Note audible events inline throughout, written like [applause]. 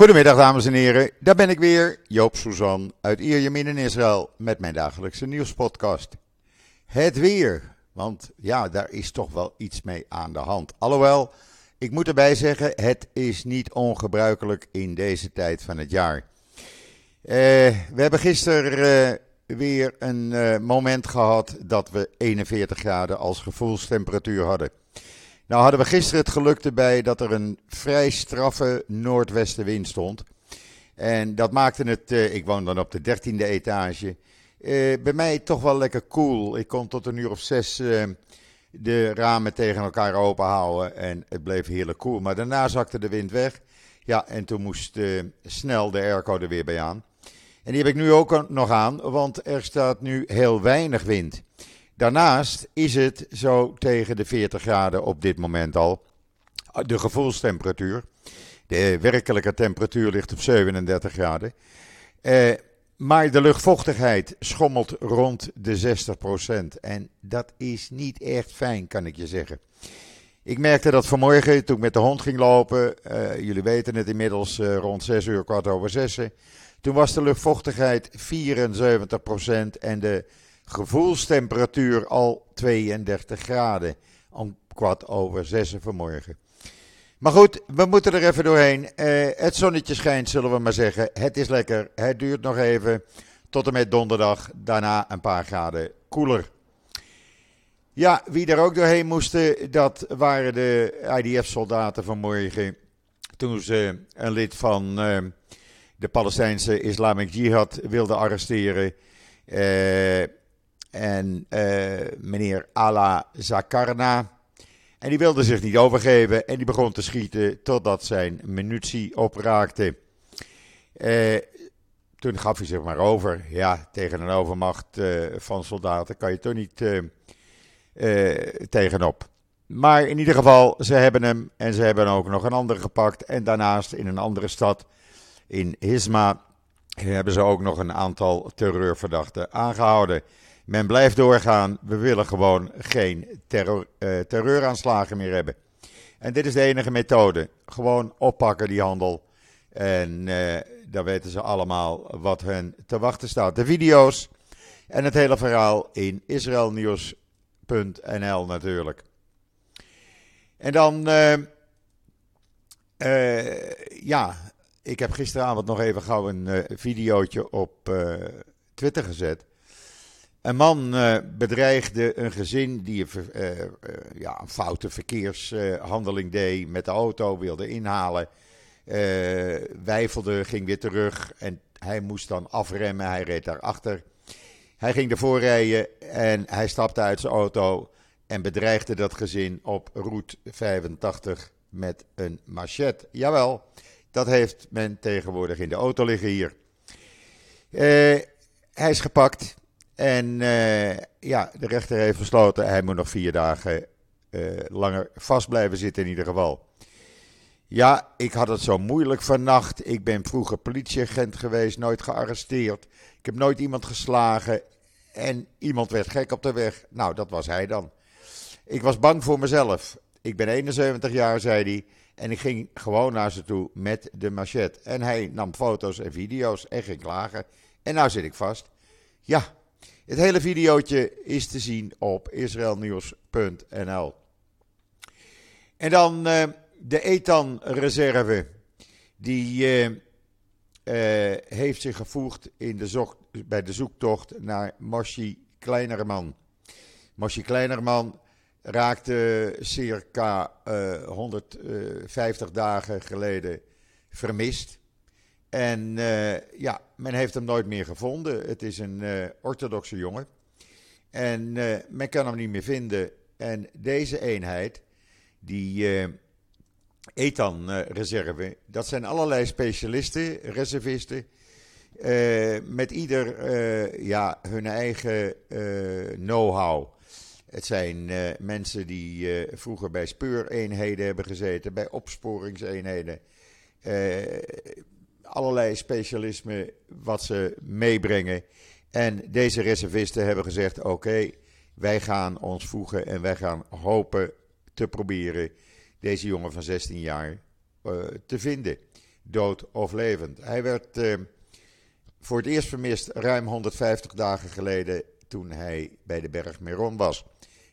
Goedemiddag dames en heren, daar ben ik weer, Joop Suzan uit Ierjemien in Israël met mijn dagelijkse nieuwspodcast. Het weer, want ja, daar is toch wel iets mee aan de hand. Alhoewel, ik moet erbij zeggen, het is niet ongebruikelijk in deze tijd van het jaar. Eh, we hebben gisteren eh, weer een eh, moment gehad dat we 41 graden als gevoelstemperatuur hadden. Nou hadden we gisteren het geluk erbij dat er een vrij straffe noordwestenwind stond. En dat maakte het, uh, ik woon dan op de dertiende etage, uh, bij mij toch wel lekker cool. Ik kon tot een uur of zes uh, de ramen tegen elkaar open houden en het bleef heerlijk cool. Maar daarna zakte de wind weg. Ja, en toen moest snel de airco er weer bij aan. En die heb ik nu ook nog aan, want er staat nu heel weinig wind. Daarnaast is het zo tegen de 40 graden op dit moment al. De gevoelstemperatuur. De werkelijke temperatuur ligt op 37 graden. Eh, maar de luchtvochtigheid schommelt rond de 60%. En dat is niet echt fijn, kan ik je zeggen. Ik merkte dat vanmorgen toen ik met de hond ging lopen. Uh, jullie weten het inmiddels uh, rond 6 uur, kwart over 6. Toen was de luchtvochtigheid 74% en de gevoelstemperatuur al 32 graden. Om kwart over zes vanmorgen. Maar goed, we moeten er even doorheen. Uh, het zonnetje schijnt, zullen we maar zeggen. Het is lekker. Het duurt nog even tot en met donderdag. Daarna een paar graden koeler. Ja, wie er ook doorheen moesten, dat waren de IDF-soldaten vanmorgen. Toen ze een lid van uh, de Palestijnse Islamic Jihad wilden arresteren. Uh, en uh, meneer Ala Zakarna. En die wilde zich niet overgeven en die begon te schieten totdat zijn munitie opraakte. Uh, toen gaf hij zich maar over. Ja, tegen een overmacht uh, van soldaten kan je toch niet tegenop. Maar in ieder geval, ze hebben hem en ze hebben ook nog een andere gepakt. En daarnaast in een andere stad, in Hisma, hebben ze ook nog een aantal terreurverdachten aangehouden. Men blijft doorgaan. We willen gewoon geen terror, uh, terreuraanslagen meer hebben. En dit is de enige methode. Gewoon oppakken die handel. En uh, dan weten ze allemaal wat hen te wachten staat. De video's en het hele verhaal in israelnieuws.nl natuurlijk. En dan, uh, ja, ik heb gisteravond nog even gauw een videootje op Twitter gezet. Een man uh, bedreigde een gezin die uh, uh, ja, een foute verkeershandeling deed met de auto, wilde inhalen. wijfelde, ging weer terug en hij moest dan afremmen. Hij reed daarachter. Hij ging ervoor rijden en hij stapte uit zijn auto en bedreigde dat gezin op route 85 met een machette. Jawel, dat heeft men tegenwoordig in de auto liggen hier. hij is gepakt. En uh, ja, de rechter heeft besloten, hij moet nog vier dagen uh, langer vast blijven zitten in ieder geval. Ja, ik had het zo moeilijk vannacht. Ik ben vroeger politieagent geweest, nooit gearresteerd. Ik heb nooit iemand geslagen. En iemand werd gek op de weg. Nou, dat was hij dan. Ik was bang voor mezelf. Ik ben 71 jaar, zei hij. En ik ging gewoon naar ze toe met de machette. En hij nam foto's en video's en ging klagen. En nou zit ik vast. Ja, het hele videootje is te zien op israelnieuws.nl. En dan uh, de Etan-reserve. Die uh, uh, heeft zich gevoegd in de bij de zoektocht naar Moshi Kleinerman. Moshi Kleinerman raakte circa 150 dagen geleden vermist. En uh, ja, men heeft hem nooit meer gevonden. Het is een uh, orthodoxe jongen. En uh, men kan hem niet meer vinden. En deze eenheid, die Ethan-reserve, dat zijn allerlei specialisten, reservisten. met ieder ja, hun eigen know-how. Het zijn mensen die vroeger bij speureenheden hebben gezeten, bij opsporingseenheden allerlei specialismen wat ze meebrengen. En deze reservisten hebben gezegd: oké, wij gaan ons voegen en wij gaan hopen te proberen deze jongen van 16 jaar uh, te vinden. dood of levend. Hij werd uh, voor het eerst vermist ruim 150 dagen geleden toen hij bij de berg Meron was.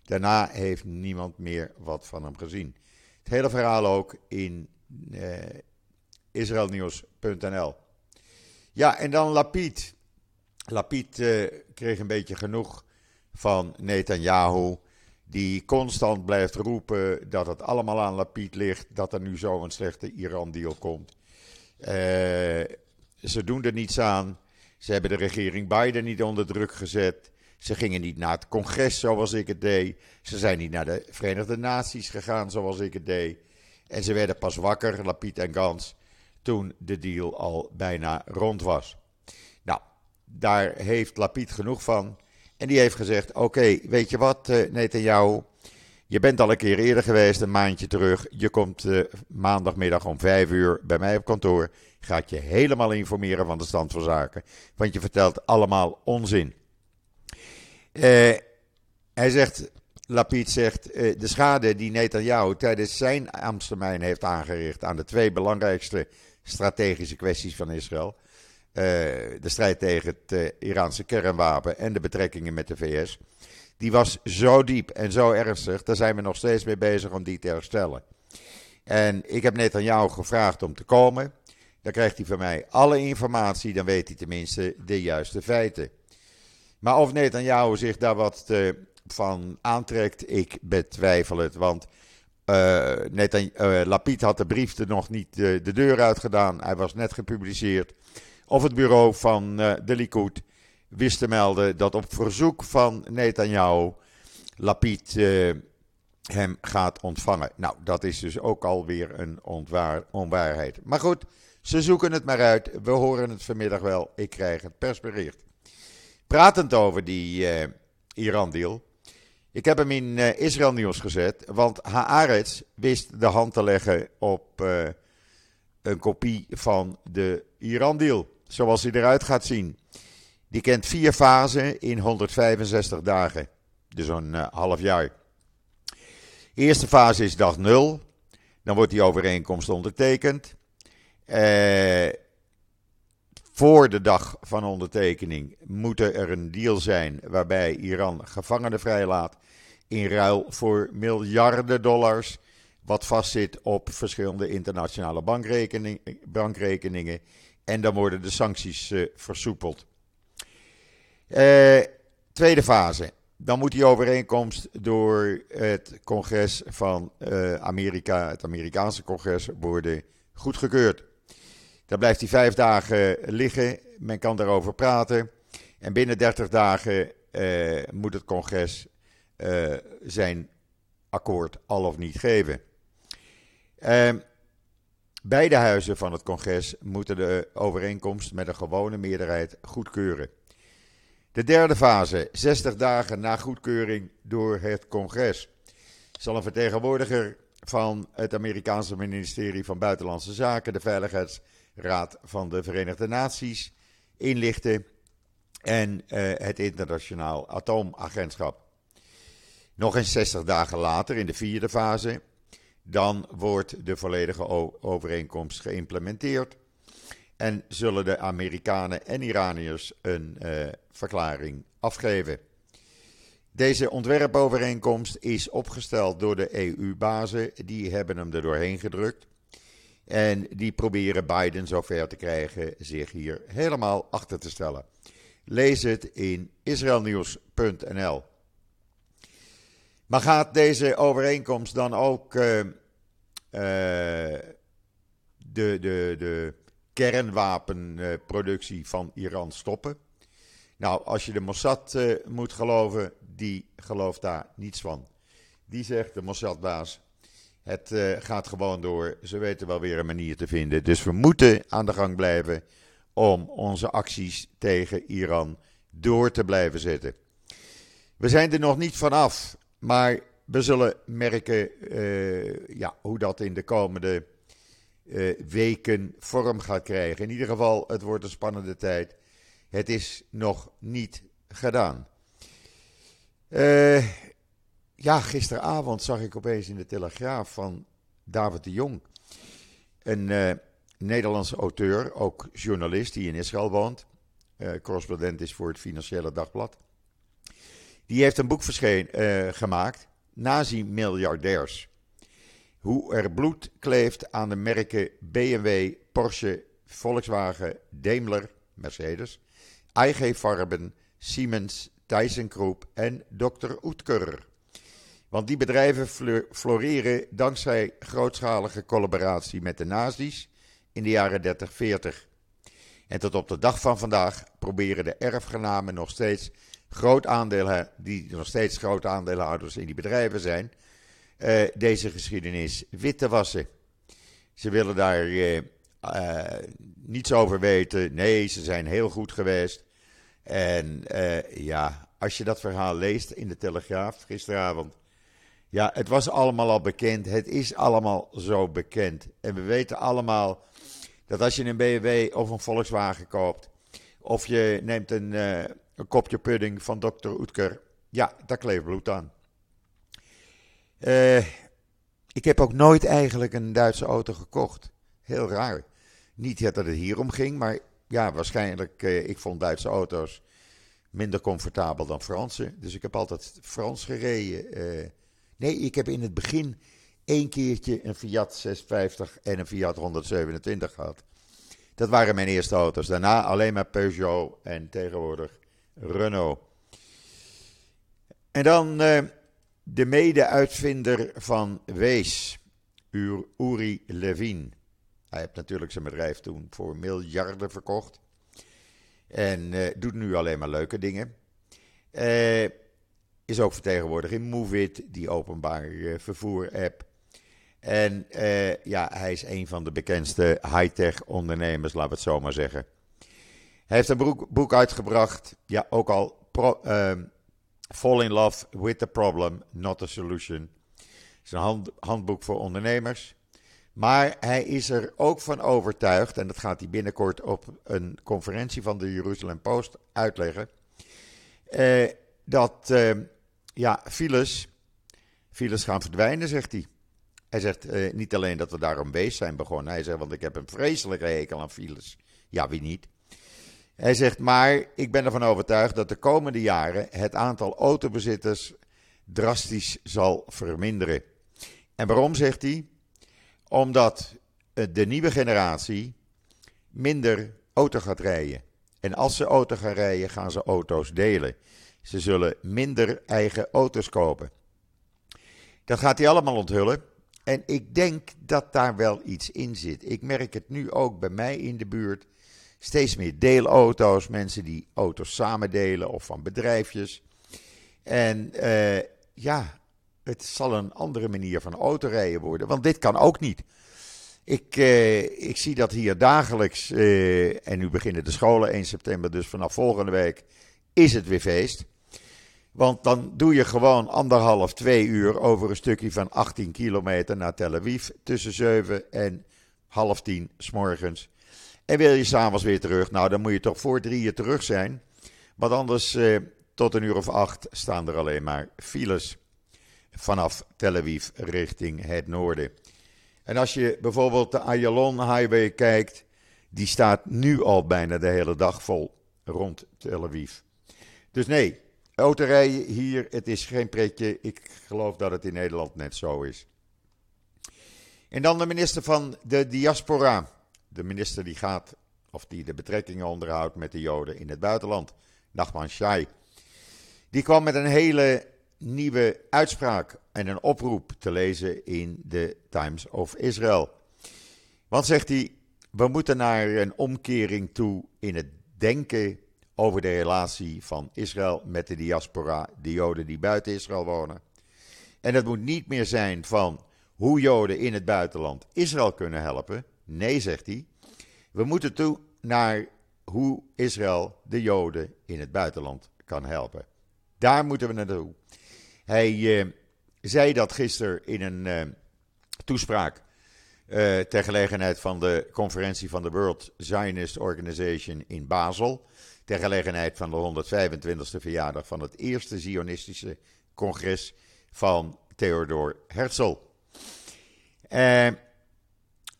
Daarna heeft niemand meer wat van hem gezien. Het hele verhaal ook in uh, israelnieuws.nl. Ja, en dan Lapid. Lapid uh, kreeg een beetje genoeg van Netanyahu. Die constant blijft roepen dat het allemaal aan Lapid ligt. Dat er nu zo een slechte Iran-deal komt. Uh, ze doen er niets aan. Ze hebben de regering Biden niet onder druk gezet. Ze gingen niet naar het congres zoals ik het deed. Ze zijn niet naar de Verenigde Naties gegaan zoals ik het deed. En ze werden pas wakker, Lapid en Gans, toen de deal al bijna rond was. Nou, daar heeft Lapid genoeg van. En die heeft gezegd: Oké, weet je wat, uh, Netanyahu? Je bent al een keer eerder geweest, een maandje terug. Je komt uh, maandagmiddag om vijf uur bij mij op kantoor. Gaat je helemaal informeren van de stand van zaken. Want je vertelt allemaal onzin. Uh, hij zegt, Lapid zegt, de schade die Netanyahu tijdens zijn ambtstermijn heeft aangericht aan de twee belangrijkste strategische kwesties van Israël. Uh, de strijd tegen het Iraanse kernwapen en de betrekkingen met de VS. Die was zo diep en zo ernstig, daar zijn we nog steeds mee bezig om die te herstellen. En ik heb Netanyahu gevraagd om te komen. Dan krijgt hij van mij alle informatie, dan weet hij tenminste de juiste feiten. Maar of Netanyahu zich daar wat uh, van aantrekt, ik betwijfel het. Want uh, Lapid had de brief er nog niet de deur uit gedaan. Hij was net gepubliceerd. Of het bureau van de Likud wist te melden dat op verzoek van Netanyahu Lapid hem gaat ontvangen. Nou, dat is dus ook alweer een onwaarheid. Maar goed, ze zoeken het maar uit. We horen het vanmiddag wel. Ik krijg het persbericht. Pratend over die Iran-deal. Ik heb hem in uh, Israël nieuws gezet, want Haaretz wist de hand te leggen op uh, een kopie van de Iran-deal. Zoals hij eruit gaat zien. Die kent vier fasen in 165 dagen. Dus zo'n half jaar. Eerste fase is dag 0. Dan wordt die overeenkomst ondertekend. Uh, voor de dag van ondertekening moet er een deal zijn waarbij Iran gevangenen vrijlaat in ruil voor miljarden dollars, wat vastzit op verschillende internationale bankrekening, bankrekeningen. En dan worden de sancties uh, versoepeld. Uh, tweede fase. Dan moet die overeenkomst door het congres van uh, Amerika, het Amerikaanse congres, worden goedgekeurd. Dan blijft hij vijf dagen liggen. Men kan daarover praten. En binnen 30 dagen uh, moet het congres uh, zijn akkoord al of niet geven. Uh, beide huizen van het congres moeten de overeenkomst met een gewone meerderheid goedkeuren. De derde fase, 60 dagen na goedkeuring door het congres, zal een vertegenwoordiger van het Amerikaanse ministerie van Buitenlandse Zaken, de Veiligheids- Raad van de Verenigde Naties inlichten en uh, het Internationaal Atoomagentschap. Nog eens 60 dagen later, in de vierde fase, dan wordt de volledige overeenkomst geïmplementeerd en zullen de Amerikanen en Iraniërs een uh, verklaring afgeven. Deze ontwerpovereenkomst is opgesteld door de EU-bazen, die hebben hem er doorheen gedrukt. En die proberen Biden zover te krijgen zich hier helemaal achter te stellen. Lees het in israelnieuws.nl. Maar gaat deze overeenkomst dan ook uh, uh, de, de, de kernwapenproductie van Iran stoppen? Nou, als je de Mossad uh, moet geloven, die gelooft daar niets van. Die zegt, de Mossadbaas, het uh, gaat gewoon door. Ze weten wel weer een manier te vinden. Dus we moeten aan de gang blijven om onze acties tegen Iran door te blijven zetten. We zijn er nog niet vanaf, maar we zullen merken uh, ja, hoe dat in de komende uh, weken vorm gaat krijgen. In ieder geval, het wordt een spannende tijd. Het is nog niet gedaan. Uh, ja, gisteravond zag ik opeens in de Telegraaf van David de Jong een uh, Nederlandse auteur, ook journalist die in Israël woont. Uh, correspondent is voor het Financiële Dagblad. Die heeft een boek verscheen, uh, gemaakt, Nazi-miljardairs. Hoe er bloed kleeft aan de merken BMW, Porsche, Volkswagen, Daimler, Mercedes, IG Farben, Siemens, ThyssenKrupp en Dr. Oetker. Want die bedrijven floreren dankzij grootschalige collaboratie met de nazi's in de jaren 30-40. En tot op de dag van vandaag proberen de erfgenamen nog steeds groot aandelen, die nog steeds grote aandeelhouders in die bedrijven zijn, uh, deze geschiedenis wit te wassen. Ze willen daar uh, uh, niets over weten. Nee, ze zijn heel goed geweest. En ja, als je dat verhaal leest in de Telegraaf gisteravond. Ja, het was allemaal al bekend. Het is allemaal zo bekend. En we weten allemaal dat als je een BMW of een Volkswagen koopt. Of je neemt een, een kopje pudding van Dr. Oetker. Ja, daar kleeft bloed aan. Uh, ik heb ook nooit eigenlijk een Duitse auto gekocht. Heel raar. Niet dat het hier om ging, maar ja, waarschijnlijk. Uh, ik vond Duitse auto's minder comfortabel dan Franse. Dus ik heb altijd Frans gereden. Nee, ik heb in het begin één keertje een Fiat 650 en een Fiat 127 gehad. Dat waren mijn eerste auto's. Daarna alleen maar Peugeot en tegenwoordig Renault. En dan de mede-uitvinder van Wees, Uri Levin. Hij heeft natuurlijk zijn bedrijf toen voor miljarden verkocht. En uh, doet nu alleen maar leuke dingen. Uh, is ook vertegenwoordigd in Movit, die openbaar vervoer-app. En ja, hij is een van de bekendste high-tech ondernemers, laten we het zo maar zeggen. Hij heeft een boek, uitgebracht, ja, ook al pro, Fall in Love with the Problem, Not the Solution. Het is een hand, handboek voor ondernemers. Maar hij is er ook van overtuigd, en dat gaat hij binnenkort op een conferentie van de Jerusalem Post uitleggen, eh, dat eh, ja, files, files gaan verdwijnen, zegt hij. Hij zegt eh, niet alleen dat we daarom bezig zijn begonnen, hij zegt, want ik heb een vreselijke hekel aan files. Ja, wie niet? Hij zegt, maar ik ben ervan overtuigd dat de komende jaren het aantal autobezitters drastisch zal verminderen. En waarom zegt hij? Omdat de nieuwe generatie minder auto gaat rijden. En als ze auto gaan rijden, gaan ze auto's delen. Ze zullen minder eigen auto's kopen. Dat gaat hij allemaal onthullen. En ik denk dat daar wel iets in zit. Ik merk het nu ook bij mij in de buurt Steeds meer deelauto's, mensen die auto's samen delen of van bedrijfjes. En uh, ja, het zal een andere manier van autorijden worden, want dit kan ook niet. Ik, uh, ik zie dat hier dagelijks, uh, en nu beginnen de scholen 1 september, dus vanaf volgende week is het weer feest. Want dan doe je gewoon anderhalf, twee uur over een stukje van 18 kilometer naar Tel Aviv tussen 7 en half tien s morgens. En wil je s'avonds weer terug, nou dan moet je toch voor drieën terug zijn. Want anders eh, tot een uur of acht staan er alleen maar files vanaf Tel Aviv richting het noorden. En als je bijvoorbeeld de Ayalon Highway kijkt, die staat nu al bijna de hele dag vol rond Tel Aviv. Dus nee, autorijden hier, het is geen pretje. Ik geloof dat het in Nederland net zo is. En dan de minister van de Diaspora de minister die gaat, of die de betrekkingen onderhoudt met de Joden in het buitenland, Nachman Shai. Die kwam met een hele nieuwe uitspraak en een oproep te lezen in de Times of Israel. Want zegt hij, we moeten naar een omkering toe in het denken over de relatie van Israël met de diaspora, de Joden die buiten Israël wonen. En het moet niet meer zijn van hoe Joden in het buitenland Israël kunnen helpen, Nee, zegt hij. We moeten toe naar hoe Israël de Joden in het buitenland kan helpen. Daar moeten we naartoe. Hij uh, zei dat gisteren in een uh, toespraak uh, ter gelegenheid van de conferentie van de World Zionist Organization in Basel. Ter gelegenheid van de 125e verjaardag van het eerste Zionistische congres van Theodor Herzl. hij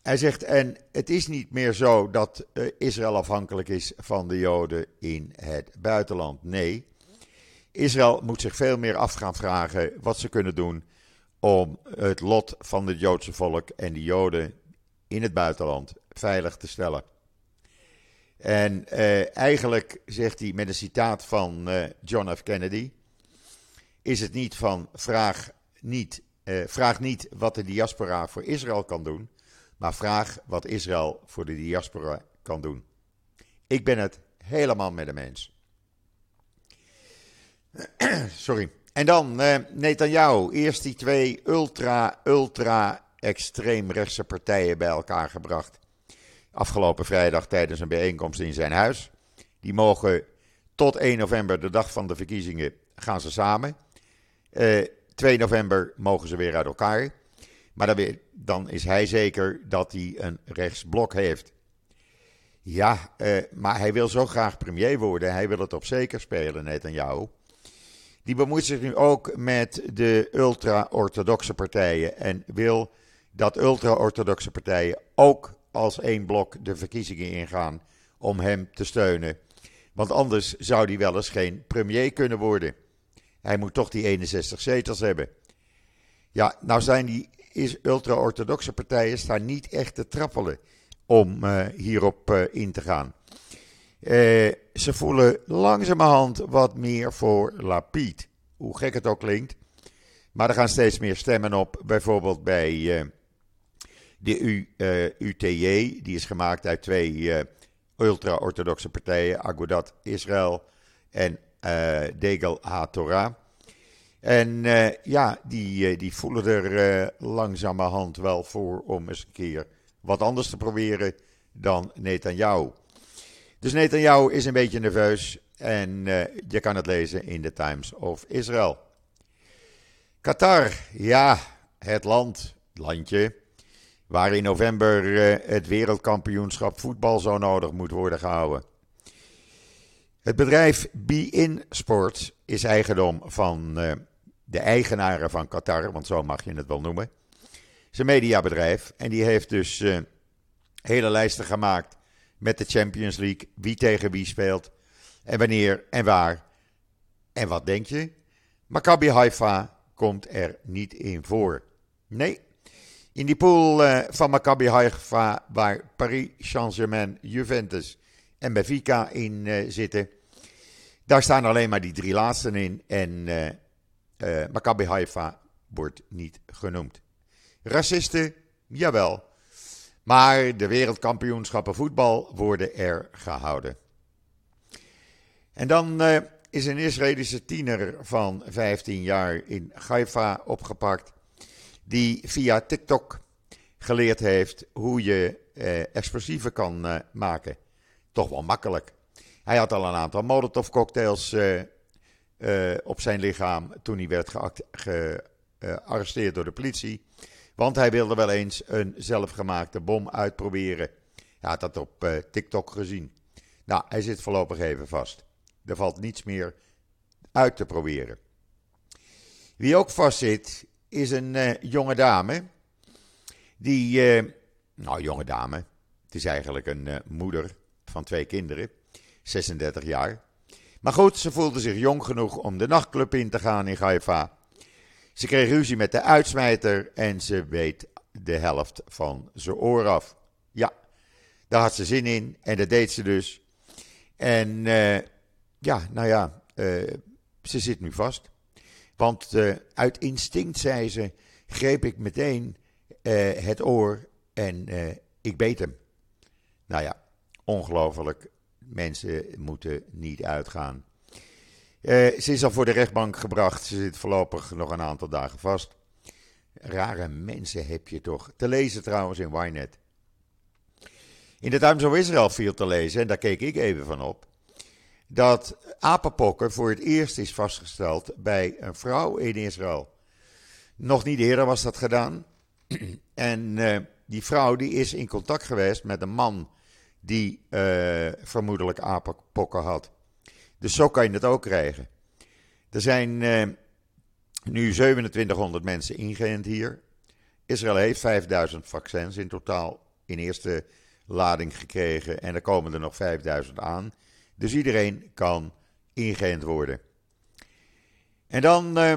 zegt, en het is niet meer zo dat uh, Israël afhankelijk is van de Joden in het buitenland. Nee, Israël moet zich veel meer af gaan vragen wat ze kunnen doen om het lot van het Joodse volk en de Joden in het buitenland veilig te stellen. En uh, eigenlijk zegt hij met een citaat van uh, John F. Kennedy: Is het niet van vraag niet, uh, vraag niet wat de diaspora voor Israël kan doen, maar vraag wat Israël voor de diaspora kan doen. Ik ben het helemaal met de mens. [clears throat] Sorry. En dan uh, Netanyahu. Eerst die twee ultra, ultra extreemrechtse partijen bij elkaar gebracht. Afgelopen vrijdag tijdens een bijeenkomst in zijn huis. Die mogen tot 1 november, de dag van de verkiezingen, gaan ze samen. Uh, 2 november mogen ze weer uit elkaar. Maar dan, dan is hij zeker dat hij een rechtsblok heeft. Ja, uh, maar hij wil zo graag premier worden. Hij wil het op zeker spelen, Netanyahu. Die bemoeit zich nu ook met de ultra-orthodoxe partijen. En wil dat ultra-orthodoxe partijen ook als één blok de verkiezingen ingaan om hem te steunen. Want anders zou hij wel eens geen premier kunnen worden. Hij moet toch die 61 zetels hebben. Ja, nou zijn die ultra-orthodoxe partijen staan niet echt te trappelen om uh, hierop uh, in te gaan. Uh, ze voelen langzamerhand wat meer voor Lapid. Hoe gek het ook klinkt. Maar er gaan steeds meer stemmen op. Bijvoorbeeld bij de U, UTJ. Die is gemaakt uit twee ultra-orthodoxe partijen. Agudat Israël en Degel HaTorah. En ja, die, die voelen er langzamerhand wel voor om eens een keer wat anders te proberen dan Netanyahu. Dus Netanyahu is een beetje nerveus en je kan het lezen in de Times of Israel. Qatar, ja, het land, landje, waar in november het wereldkampioenschap voetbal zo nodig moet worden gehouden. Het bedrijf Be-In Sports is eigendom van de eigenaren van Qatar, want zo mag je het wel noemen. Het is een mediabedrijf en die heeft dus uh, hele lijsten gemaakt met de Champions League. Wie tegen wie speelt en wanneer en waar. En wat denk je? Maccabi Haifa komt er niet in voor. Nee, in die pool uh, van Maccabi Haifa waar Paris Saint-Germain, Juventus en Benfica in uh, zitten. Daar staan alleen maar die drie laatsten in en uh, Maccabi Haifa wordt niet genoemd. Racisten, jawel. Maar de wereldkampioenschappen voetbal worden er gehouden. En dan is een Israëlische tiener van 15 jaar in Haifa opgepakt. Die via TikTok geleerd heeft hoe je uh, explosieven kan uh, maken. Toch wel makkelijk. Hij had al een aantal Molotov cocktails uh, op zijn lichaam toen hij werd gearresteerd door de politie. Want hij wilde wel eens een zelfgemaakte bom uitproberen. Hij had dat op uh, TikTok gezien. Nou, hij zit voorlopig even vast. Er valt niets meer uit te proberen. Wie ook vastzit, is een uh, jonge dame. Die, nou, jonge dame. Het is eigenlijk een moeder van twee kinderen, 36 jaar. Maar goed, ze voelde zich jong genoeg om de nachtclub in te gaan in Haifa. Ze kreeg ruzie met de uitsmijter en ze weet de helft van zijn oor af. Ja, daar had ze zin in en dat deed ze dus. En ja, nou ja, ze zit nu vast. Want uit instinct, zei ze, greep ik meteen het oor en ik beet hem. Nou ja, ongelooflijk Mensen moeten niet uitgaan. Uh, ze is al voor de rechtbank gebracht. Ze zit voorlopig nog een aantal dagen vast. Rare mensen heb je toch. Te lezen trouwens in Ynet. In de Times of Israel viel te lezen, en daar keek ik even van op, dat apenpokken voor het eerst is vastgesteld bij een vrouw in Israël. Nog niet eerder was dat gedaan. [clears throat] en uh, die vrouw die is in contact geweest met een man die uh, vermoedelijk apenpokken had. Dus zo kan je het ook krijgen. Er zijn uh, nu 2700 mensen ingeënt hier. Israël heeft 5000 vaccins in totaal in eerste lading gekregen en er komen er nog 5000 aan. Dus iedereen kan ingeënt worden. En dan uh,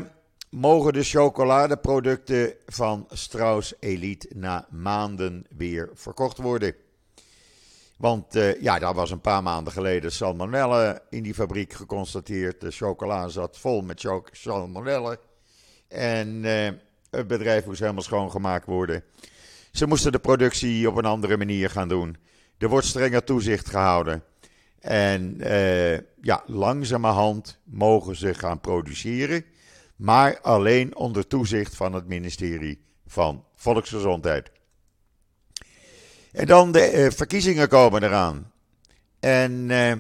mogen de chocoladeproducten van Strauss Elite na maanden weer verkocht worden. Want uh, ja, daar was een paar maanden geleden salmonella in die fabriek geconstateerd. De chocola zat vol met salmonella. En uh, het bedrijf moest helemaal schoongemaakt worden. Ze moesten de productie op een andere manier gaan doen. Er wordt strenger toezicht gehouden. En uh, ja, langzamerhand mogen ze gaan produceren. Maar alleen onder toezicht van het ministerie van Volksgezondheid. En dan de uh, verkiezingen komen eraan. En uh,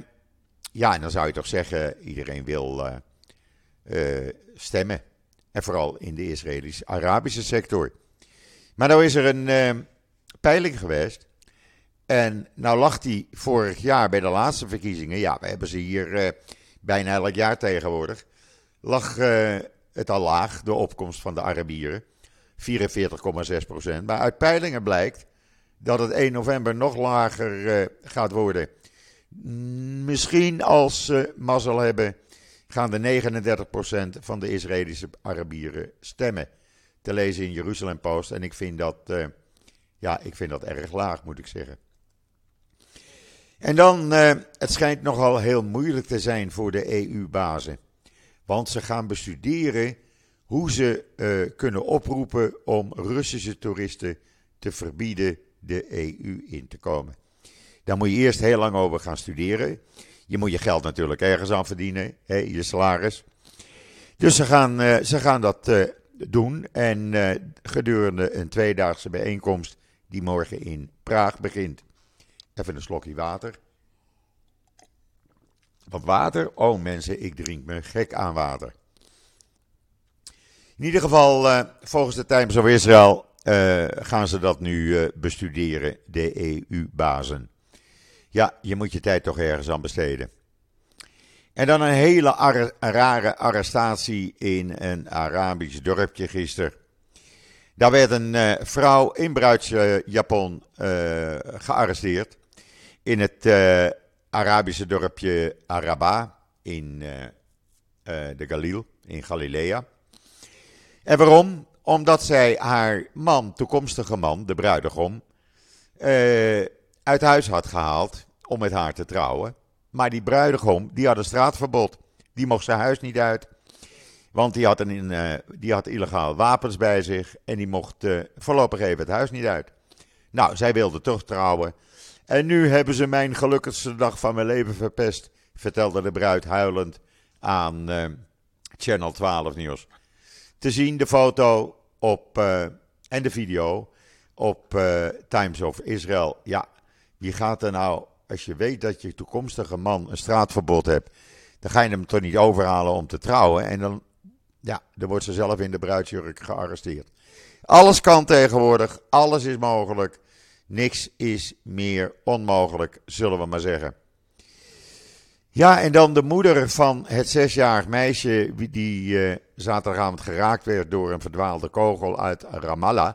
ja, dan zou je toch zeggen, iedereen wil stemmen. En vooral in de Israëlisch-Arabische sector. Maar nou is er een peiling geweest. En nou lag die vorig jaar bij de laatste verkiezingen, ja, we hebben ze hier uh, bijna elk jaar tegenwoordig, lag uh, het al laag, de opkomst van de Arabieren, 44,6 procent. Maar uit peilingen blijkt dat het 1 november nog lager uh, gaat worden. Misschien als ze mazzel hebben, gaan de 39% van de Israëlische Arabieren stemmen. Te lezen in Jeruzalem Post. En ik vind dat, ja, ik vind dat erg laag, moet ik zeggen. En dan, uh, het schijnt nogal heel moeilijk te zijn voor de EU-bazen. Want ze gaan bestuderen hoe ze uh, kunnen oproepen om Russische toeristen te verbieden de EU in te komen. Daar moet je eerst heel lang over gaan studeren. Je moet je geld natuurlijk ergens aan verdienen, hè, je salaris. Dus ze gaan, uh, ze gaan dat doen. En gedurende een tweedaagse bijeenkomst die morgen in Praag begint. Even een slokje water. Wat water? Oh mensen, ik drink me gek aan water. In ieder geval, uh, volgens de Times of Israel uh, gaan ze dat nu uh, bestuderen, de EU-bazen. Ja, je moet je tijd toch ergens aan besteden. En dan een hele ar rare arrestatie in een Arabisch dorpje gisteren. Daar werd een vrouw in bruidsjapon gearresteerd in het uh, Arabische dorpje Araba in uh, uh, de Galil, in Galilea. En waarom? Omdat zij haar man, toekomstige man, de bruidegom, uit huis had gehaald om met haar te trouwen. Maar die bruidegom, die had een straatverbod. Die mocht zijn huis niet uit. Want die had, een, die had illegaal wapens bij zich en die mocht voorlopig even het huis niet uit. Nou, zij wilde toch trouwen. En nu hebben ze mijn gelukkigste dag van mijn leven verpest, vertelde de bruid huilend aan uh, Channel 12 Nieuws. Te zien de foto op, uh, en de video op uh, Times of Israel. Ja, wie gaat er nou, als je weet dat je toekomstige man een straatverbod hebt, dan ga je hem toch niet overhalen om te trouwen. En dan, ja, dan wordt ze zelf in de bruidsjurk gearresteerd. Alles kan tegenwoordig, alles is mogelijk. Niks is meer onmogelijk, zullen we maar zeggen. Ja, en dan de moeder van het zesjarig meisje die uh, zaterdagavond geraakt werd door een verdwaalde kogel uit Ramallah.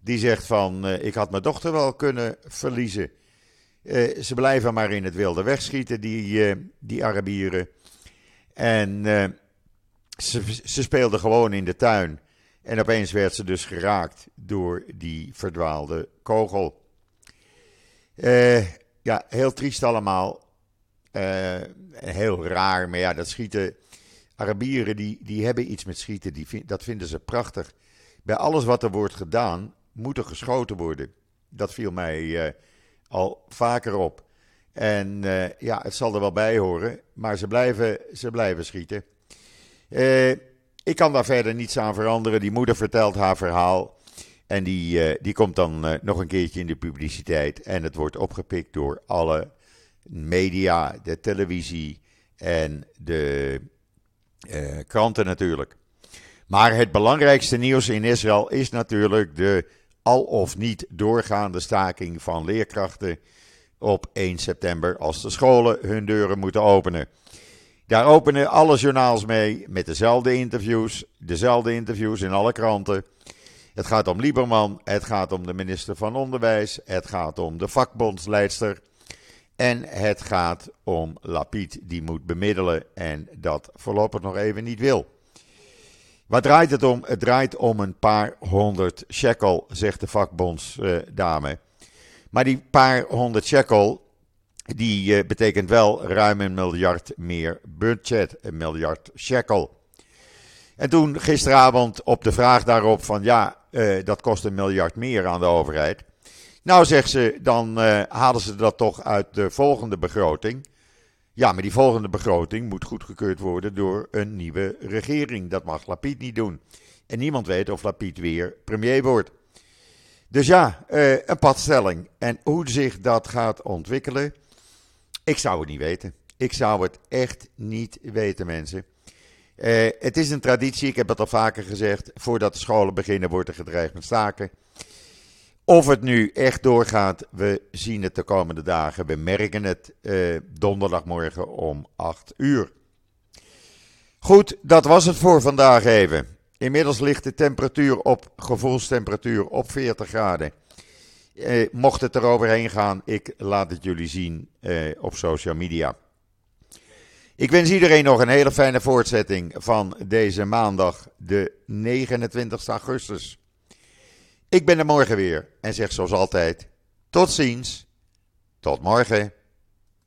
Die zegt van, uh, ik had mijn dochter wel kunnen verliezen. Uh, ze blijven maar in het wilde wegschieten, die, die Arabieren. En ze, ze speelden gewoon in de tuin. En opeens werd ze dus geraakt door die verdwaalde kogel. Uh, ja, heel triest allemaal. Uh, heel raar, maar ja, dat schieten. Arabieren die, die hebben iets met schieten, die dat vinden ze prachtig. Bij alles wat er wordt gedaan, moet er geschoten worden. Dat viel mij uh, al vaker op. En ja, het zal er wel bij horen, maar ze blijven, ze blijven schieten. Ik kan daar verder niets aan veranderen. Die moeder vertelt haar verhaal. En die, uh, die komt dan uh, nog een keertje in de publiciteit. En het wordt opgepikt door alle media, de televisie en de uh, kranten natuurlijk. Maar het belangrijkste nieuws in Israël is natuurlijk de al of niet doorgaande staking van leerkrachten op 1 september als de scholen hun deuren moeten openen. Daar openen alle journaals mee met dezelfde interviews, dezelfde interviews in alle kranten. Het gaat om Lieberman, het gaat om de minister van Onderwijs, het gaat om de vakbondsleidster en het gaat om Lapid die moet bemiddelen en dat voorlopig nog even niet wil. Waar draait het om? Het draait om een paar honderd shekel, zegt de vakbondsdame. maar die paar honderd shekel, die uh, betekent wel ruim een miljard meer budget, een miljard shekel. En toen gisteravond op de vraag daarop van ja, uh, dat kost een miljard meer aan de overheid. Nou, zegt ze, dan uh, halen ze dat toch uit de volgende begroting. Ja, maar die volgende begroting moet goedgekeurd worden door een nieuwe regering. Dat mag Lapid niet doen. En niemand weet of Lapid weer premier wordt. Dus ja, een padstelling. En hoe zich dat gaat ontwikkelen, ik zou het niet weten. Ik zou het echt niet weten, mensen. Uh, het is een traditie, ik heb het al vaker gezegd. Voordat de scholen beginnen, wordt er gedreigd met staken. Of het nu echt doorgaat, we zien het de komende dagen. We merken het uh, donderdagmorgen om 8 uur. Goed, dat was het voor vandaag even. Inmiddels ligt de temperatuur op gevoelstemperatuur op 40 graden. Uh, mocht het eroverheen gaan, ik laat het jullie zien uh, op social media. Ik wens iedereen nog een hele fijne voortzetting van deze maandag, de 29 augustus. Ik ben er morgen weer en zeg zoals altijd: tot ziens, tot morgen.